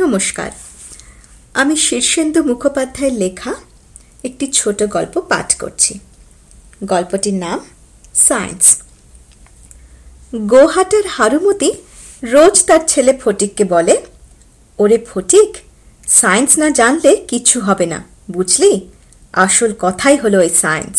নমস্কার আমি শীর্ষেন্দু মুখোপাধ্যায়ের লেখা একটি ছোট গল্প পাঠ করছি গল্পটির নাম সায়েন্স গোহাটের হারুমতি রোজ তার ছেলে ফটিককে বলে ওরে ফটিক সায়েন্স না জানলে কিছু হবে না বুঝলি আসল কথাই হলো এই সায়েন্স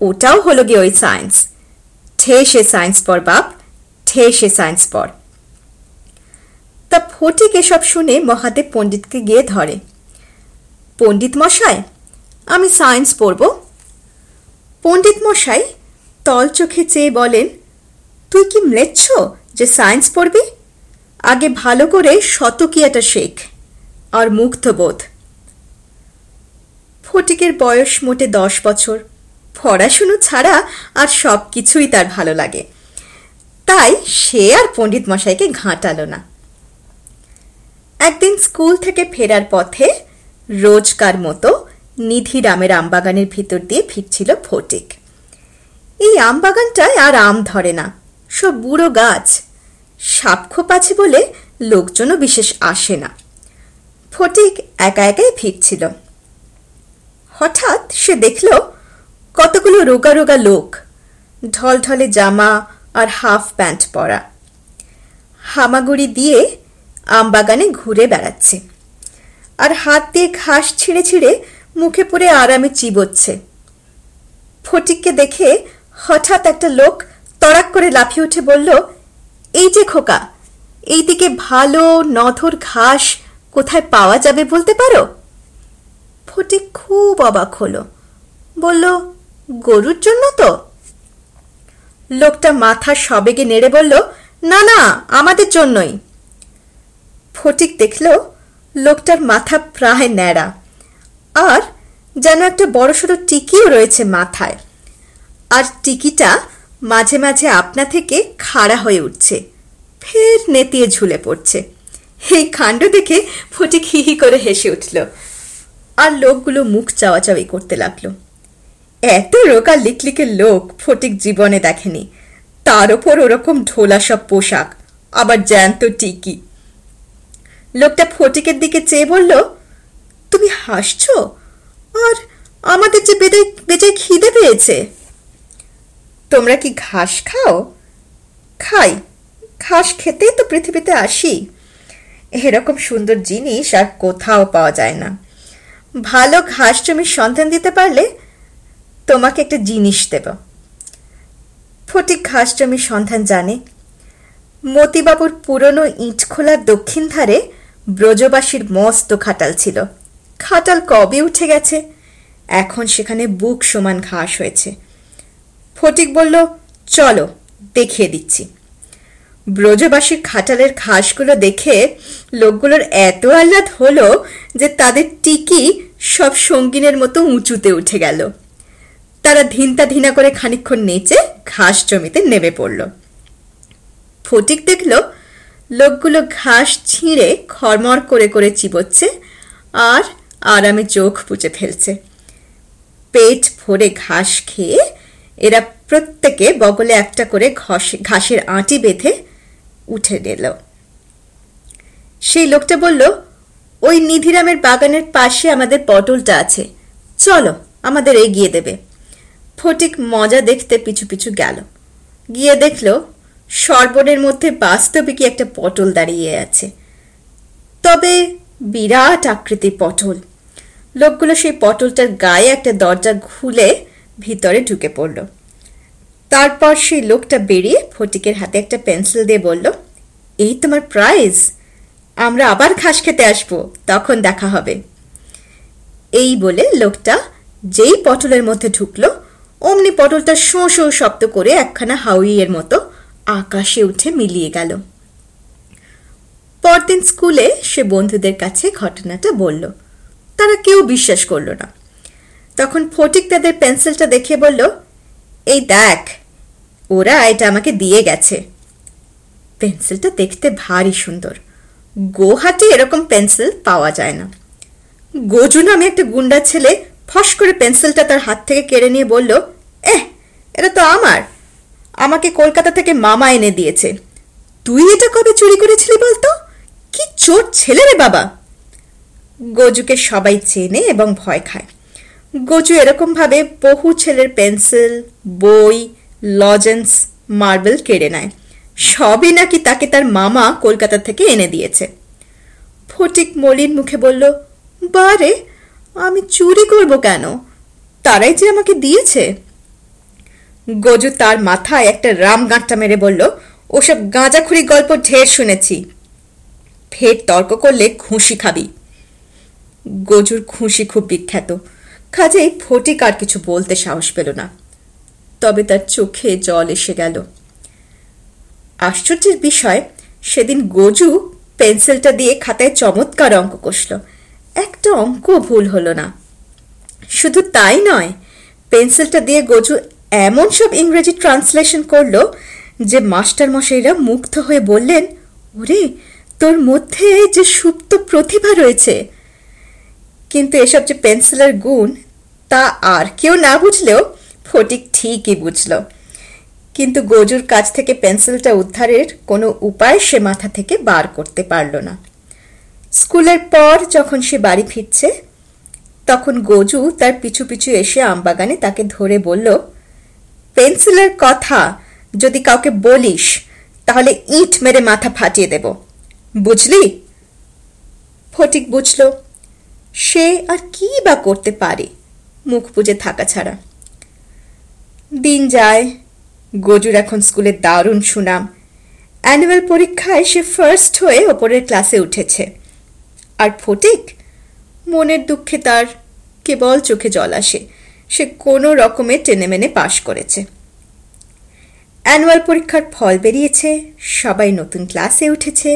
otao holo ge ঠেসে science teshhe science por bab Phatik এসব শুনে মহাদেব পণ্ডিতকে গিয়ে ধরে পণ্ডিত মশাই আমি সায়েন্স পড়ব পণ্ডিত মশাই তল চোখে চেয়ে বলেন তুই কি মেচ্ছ যে সায়েন্স পড়বি আগে ভালো করে শতকিয়াটা শেখ আর মুক্তবোধ ফটিকের বয়স মোটে 10 বছর শুনু ছাড়া আর সব কিছুই তার ভালো লাগে তাই সে আর পণ্ডিত মশাইকে ঘাটালো না একদিন স্কুল থেকে ফেরার পথে রোজকার মতো নিধি রামের আমবাগানের ভিতর দিয়ে ফিরছিল ফটিক এই আমবাগানটা আর আম ধরে না সব বুড়ো গাছ সাপখোপ আছে বলে লোকজন বিশেষ আসে না ফটিক একা একাই ফিরছিল হঠাৎ সে দেখল কতগুলো রোগা রোগা লোক ঢলঢলে জামা আর হাফ প্যান্ট পরা হামাগুড়ি দিয়ে আমবাগানে ঘুরে বেড়াচ্ছে আর হাত খাস ঘাস ছিঁড়ে মুখে পুরে আরামে চিবচ্ছে ফটিককে দেখে হঠাৎ একটা লোক তড়াক করে লাফিয়ে উঠে বলল এই যে খোকা এইদিকে ভালো নথর ঘাস কোথায় পাওয়া যাবে বলতে পারো ফটিক খুব অবাক হল বলল গরুর জন্য তো লোকটা মাথা সবেগে নেড়ে বলল না না আমাদের জন্যই ফটিক দেখলো লোকটার মাথা প্রায় নেড়া আর যেন একটা বড় সরু টিকিও রয়েছে মাথায় আর টিকিটা মাঝে মাঝে আপনা থেকে খাড়া হয়ে উঠছে ফের নেতিয়ে ঝুলে পড়ছে এই কাণ্ড দেখে ফটিক হিহি করে হেসে উঠল আর লোকগুলো মুখ চাওয়াচাওয়ি করতে লাগলো এত রোকা লিকলিকে লোক ফটিক জীবনে দেখেনি তার উপর ওরকম ঢোলা সব পোশাক আবার জ্যান্ত টিকি লোকটা ফটিকের দিকে চেয়ে বলল তুমি হাসছো আর আমাদের যে বেদে বেজে খিদে পেয়েছে তোমরা কি ঘাস খাও খাই ঘাস খেতে তো পৃথিবীতে আসি এরকম সুন্দর জিনিস আর কোথাও পাওয়া যায় না ভালো ঘাস তুমি সন্তান দিতে পারলে তোমাকে একটা জিনিস দেব ফটিক ঘাস সন্ধান জানে মতিবাবুর পুরনো ইট খোলা দক্ষিণ ধারে ব্রজবাসীর মস্ত খাটাল ছিল খাটাল কবি উঠে গেছে এখন সেখানে বুক সমান ঘাস হয়েছে ফটিক বলল চলো দেখিয়ে দিচ্ছি ব্রজবাসীর খাটালের ঘাসগুলো দেখে লোকগুলোর এত আহ্লাদ হল যে তাদের টিকি সব সঙ্গিনের মতো উঁচুতে উঠে গেল তারা ধিনতা ধিনা করে খানিক্ষণ নেচে ঘাস জমিতে নেমে পড়ল ফটিক দেখলো দেখল লোকগুলো ঘাস ছিঁড়ে খরমর করে করে চিবচ্ছে আর আরামে চোখ পুচে ফেলছে পেট ভরে ঘাস খেয়ে এরা প্রত্যেককে বগলে একটা করে ঘাসের আটি বেঁধে উঠে নিল সেই লোকটা বলল ওই নিধিরামের বাগানের পাশে আমাদের পটলটা আছে চলো আমাদের এগিয়ে দেবে ফটিক মজা দেখতে পিছু পিছু গেল গিয়ে দেখলো সর্বনের মধ্যে বাস্তবিকই একটা পটল দাঁড়িয়ে আছে তবে বিরাট আকৃতি পটল লোকগুলো সেই পটলটার গায়ে একটা দরজা খুলে ভিতরে ঢুকে পড়ল তারপর সেই লোকটা বেরিয়ে ফটিকের হাতে একটা পেন্সিল দিয়ে বলল এই তোমার প্রাইজ আমরা আবার ঘাস খেতে আসব তখন দেখা হবে এই বলে লোকটা যেই পটলের মধ্যে ঢুকলো অমনি পটলটা শো শো শব্দ করে একখানা হাউইয়ের মতো আকাশে উঠে মিলিয়ে গেল পরদিন স্কুলে সে বন্ধুদের কাছে ঘটনাটা বলল তারা কেউ বিশ্বাস করল না তখন ফটিক তাদের পেন্সিলটা দেখে বলল এই দেখ ওরা এটা আমাকে দিয়ে গেছে পেন্সিলটা দেখতে ভারী সুন্দর গোহাটে এরকম পেন্সিল পাওয়া যায় না গোজু নামে একটা গুন্ডা ছেলে ফস করে পেন্সিলটা তার হাত থেকে কেড়ে নিয়ে বলল এ এটা তো আমার আমাকে কলকাতা থেকে মামা এনে দিয়েছে তুই এটা কবে চুরি করেছিলি বলতো কি চোর ছেলে রে বাবা গোজুকে সবাই চেনে এবং ভয় খায় গজু এরকম ভাবে বহু ছেলের পেন্সিল বই লজেন্স মার্বেল কেড়ে নেয় সবই নাকি তাকে তার মামা কলকাতা থেকে এনে দিয়েছে ফটিক মলিন মুখে বলল বারে আমি চুরি করব কেন তারাই যে আমাকে দিয়েছে গজু তার মাথায় একটা রামগাঁটটা মেরে বলল ওসব গাঁজাখুরি গল্প ঢের শুনেছি ফের তর্ক করলে খুশি খাবি গজুর খুশি খুব বিখ্যাত ফটি ফটিকার কিছু বলতে সাহস পেল না তবে তার চোখে জল এসে গেল আশ্চর্যের বিষয় সেদিন গজু পেন্সিলটা দিয়ে খাতায় চমৎকার অঙ্ক কষল একটা অঙ্ক ভুল হলো না শুধু তাই নয় পেন্সিলটা দিয়ে গজু এমন সব ইংরেজি ট্রান্সলেশন করলো যে মাস্টার মশাইরা মুগ্ধ হয়ে বললেন ওরে তোর মধ্যে যে সুপ্ত প্রতিভা রয়েছে কিন্তু এসব যে পেন্সিলের গুণ তা আর কেউ না বুঝলেও ফটিক ঠিকই বুঝল কিন্তু গোজুর কাছ থেকে পেন্সিলটা উদ্ধারের কোনো উপায় সে মাথা থেকে বার করতে পারল না স্কুলের পর যখন সে বাড়ি ফিরছে তখন গোজু তার পিছু পিছু এসে আমবাগানে তাকে ধরে বলল পেন্সিলের কথা যদি কাউকে বলিস তাহলে ইট মেরে মাথা ফাটিয়ে দেব বুঝলি ফটিক বুঝলো সে আর কি বা করতে পারে মুখ বুঝে থাকা ছাড়া দিন যায় গোজু এখন স্কুলে দারুণ সুনাম অ্যানুয়াল পরীক্ষায় সে ফার্স্ট হয়ে উপরের ক্লাসে উঠেছে আর ফটিক মনের দুঃখে তার কেবল চোখে জল আসে সে কোনো রকমে টেনে মেনে পাশ করেছে অ্যানুয়াল পরীক্ষার ফল বেরিয়েছে সবাই নতুন ক্লাসে উঠেছে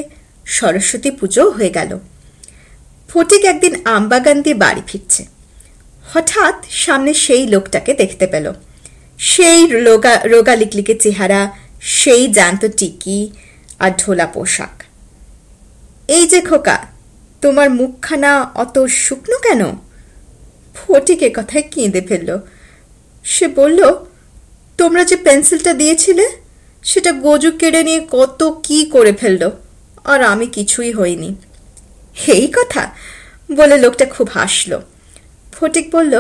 সরস্বতী পুজো হয়ে গেল ফটিক একদিন আমবাগান দিয়ে বাড়ি ফিরছে হঠাৎ সামনে সেই লোকটাকে দেখতে পেল সেই রোগা রোগা লিকলিকে চেহারা সেই জান্ত টিকি আর ঢোলা পোশাক এই যে খোকা তোমার মুখখানা অত শুকনো কেন ফটিকে কথায় কেঁদে ফেলল সে বলল তোমরা যে পেন্সিলটা দিয়েছিলে সেটা গজু কেড়ে নিয়ে কত কি করে ফেলল আর আমি কিছুই হইনি হেই কথা বলে লোকটা খুব হাসল ফটিক বলল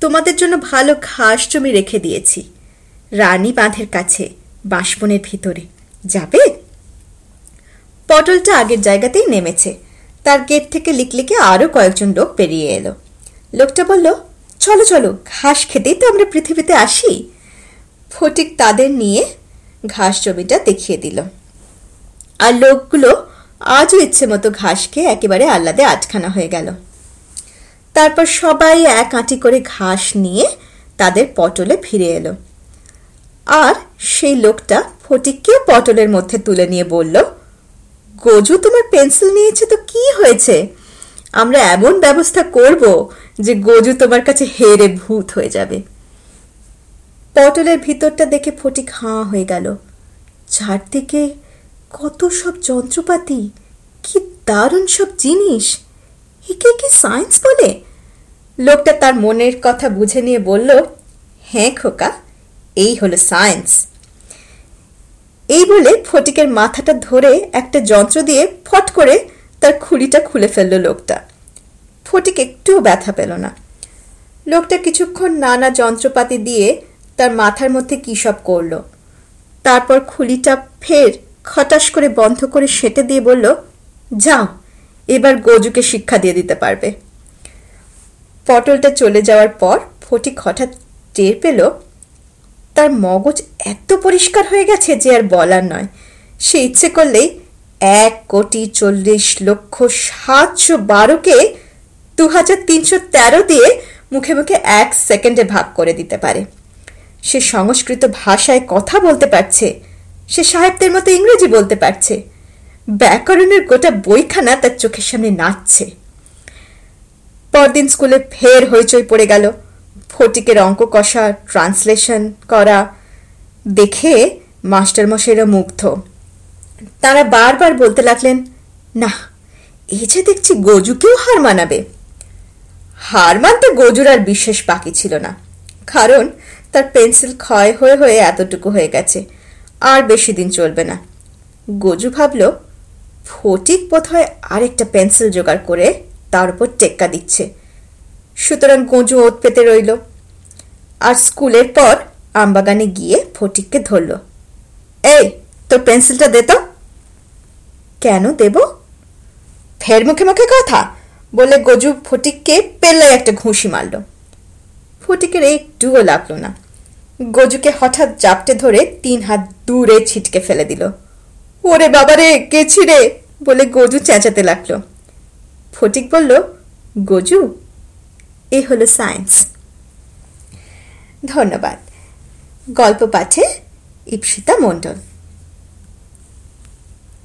তোমাদের জন্য ভালো ঘাস জমি রেখে দিয়েছি রানী বাঁধের কাছে বাসপনের ভিতরে যাবে পটলটা আগের জায়গাতেই নেমেছে তার গেট থেকে লিকলিকে আরও কয়েকজন লোক পেরিয়ে এলো লোকটা বলল চলো চলো ঘাস খেতেই তো আমরা পৃথিবীতে আসি ফটিক তাদের নিয়ে ঘাস জমিটা দেখিয়ে দিল আর লোকগুলো আজ ইচ্ছে মতো ঘাস খেয়ে একেবারে আল্লাদে আটখানা হয়ে গেল তারপর সবাই এক আটি করে ঘাস নিয়ে তাদের পটলে ফিরে এলো আর সেই লোকটা ফটিককে পটলের মধ্যে তুলে নিয়ে বলল গজু তোমার পেন্সিল নিয়েছে তো কি হয়েছে আমরা এমন ব্যবস্থা করব যে গোজু তোমার কাছে হেরে ভূত হয়ে যাবে পটলের ভিতরটা দেখে ফটি খাওয়া হয়ে গেল ছাড় থেকে কত সব যন্ত্রপাতি কি দারুণ সব জিনিস একে কি সায়েন্স বলে লোকটা তার মনের কথা বুঝে নিয়ে বলল হ্যাঁ খোকা এই হলো সায়েন্স এই বলে ফটিকের মাথাটা ধরে একটা যন্ত্র দিয়ে ফট করে তার খুঁড়িটা খুলে ফেলল লোকটা ফটিক একটু ব্যথা পেল না লোকটা কিছুক্ষণ নানা যন্ত্রপাতি দিয়ে তার মাথার মধ্যে কি সব করল তারপর খুলিটা ফের খটাস করে বন্ধ করে সেটে দিয়ে বলল যাও এবার গজুকে শিক্ষা দিয়ে দিতে পারবে পটলটা চলে যাওয়ার পর ফটিক হঠাৎ টের পেল তার মগজ এত পরিষ্কার হয়ে গেছে যে আর বলার নয় সে ইচ্ছে করলেই এক কোটি চল্লিশ লক্ষ সাতশো বারোকে কে 2313 দিয়ে মুখে মুখে 1 সেকেন্ডে ভাগ করে দিতে পারে সে সংস্কৃত ভাষায় কথা বলতে পারছে সে সাহেবদের মতো ইংরেজি বলতে পারছে ব্যাকরণের গোটা বইখানা তার চোখের সামনে নাচছে পরদিন স্কুলে ফের হইচই পড়ে গেল ফটিকের অঙ্ক কষা ট্রান্সলেশন করা দেখে মাস্টার মশাইরা মুগ্ধ তারা বারবার বলতে লাগলেন না এই যে দেখছি গোজুকেও হার মানাবে হারমান তো গোজুর আর বিশেষ বাকি ছিল না কারণ তার পেন্সিল ক্ষয় হয়ে হয়ে এতটুকু হয়ে গেছে আর বেশি দিন চলবে না গোজু ভাবলো ফটিক পথে আরেকটা পেন্সিল জোগাড় করে তার উপর টেক্কা দিচ্ছে সুতরাং গোজু ওত পেতে রইল আর স্কুলের পর আমবাগানে গিয়ে ফটিককে ধললো। এই তো পেন্সিলটা দে তো কেন দেব ফের মুখে মুখে কথা বলে গজু ফটিককে পেলা একটা ঘুষি মারল ফটিকের একটুও লাগলো না গজুকে হঠাৎ জাপটে ধরে তিন হাত দূরে ছিটকে ফেলে দিল ওরে বাবারে কে ছিড়ে বলে গজু চেঁচাতে লাগলো ফটিক বলল গজু এ হলো সায়েন্স ধন্যবাদ গল্প পাঠে ইপ্সিতা মন্ডল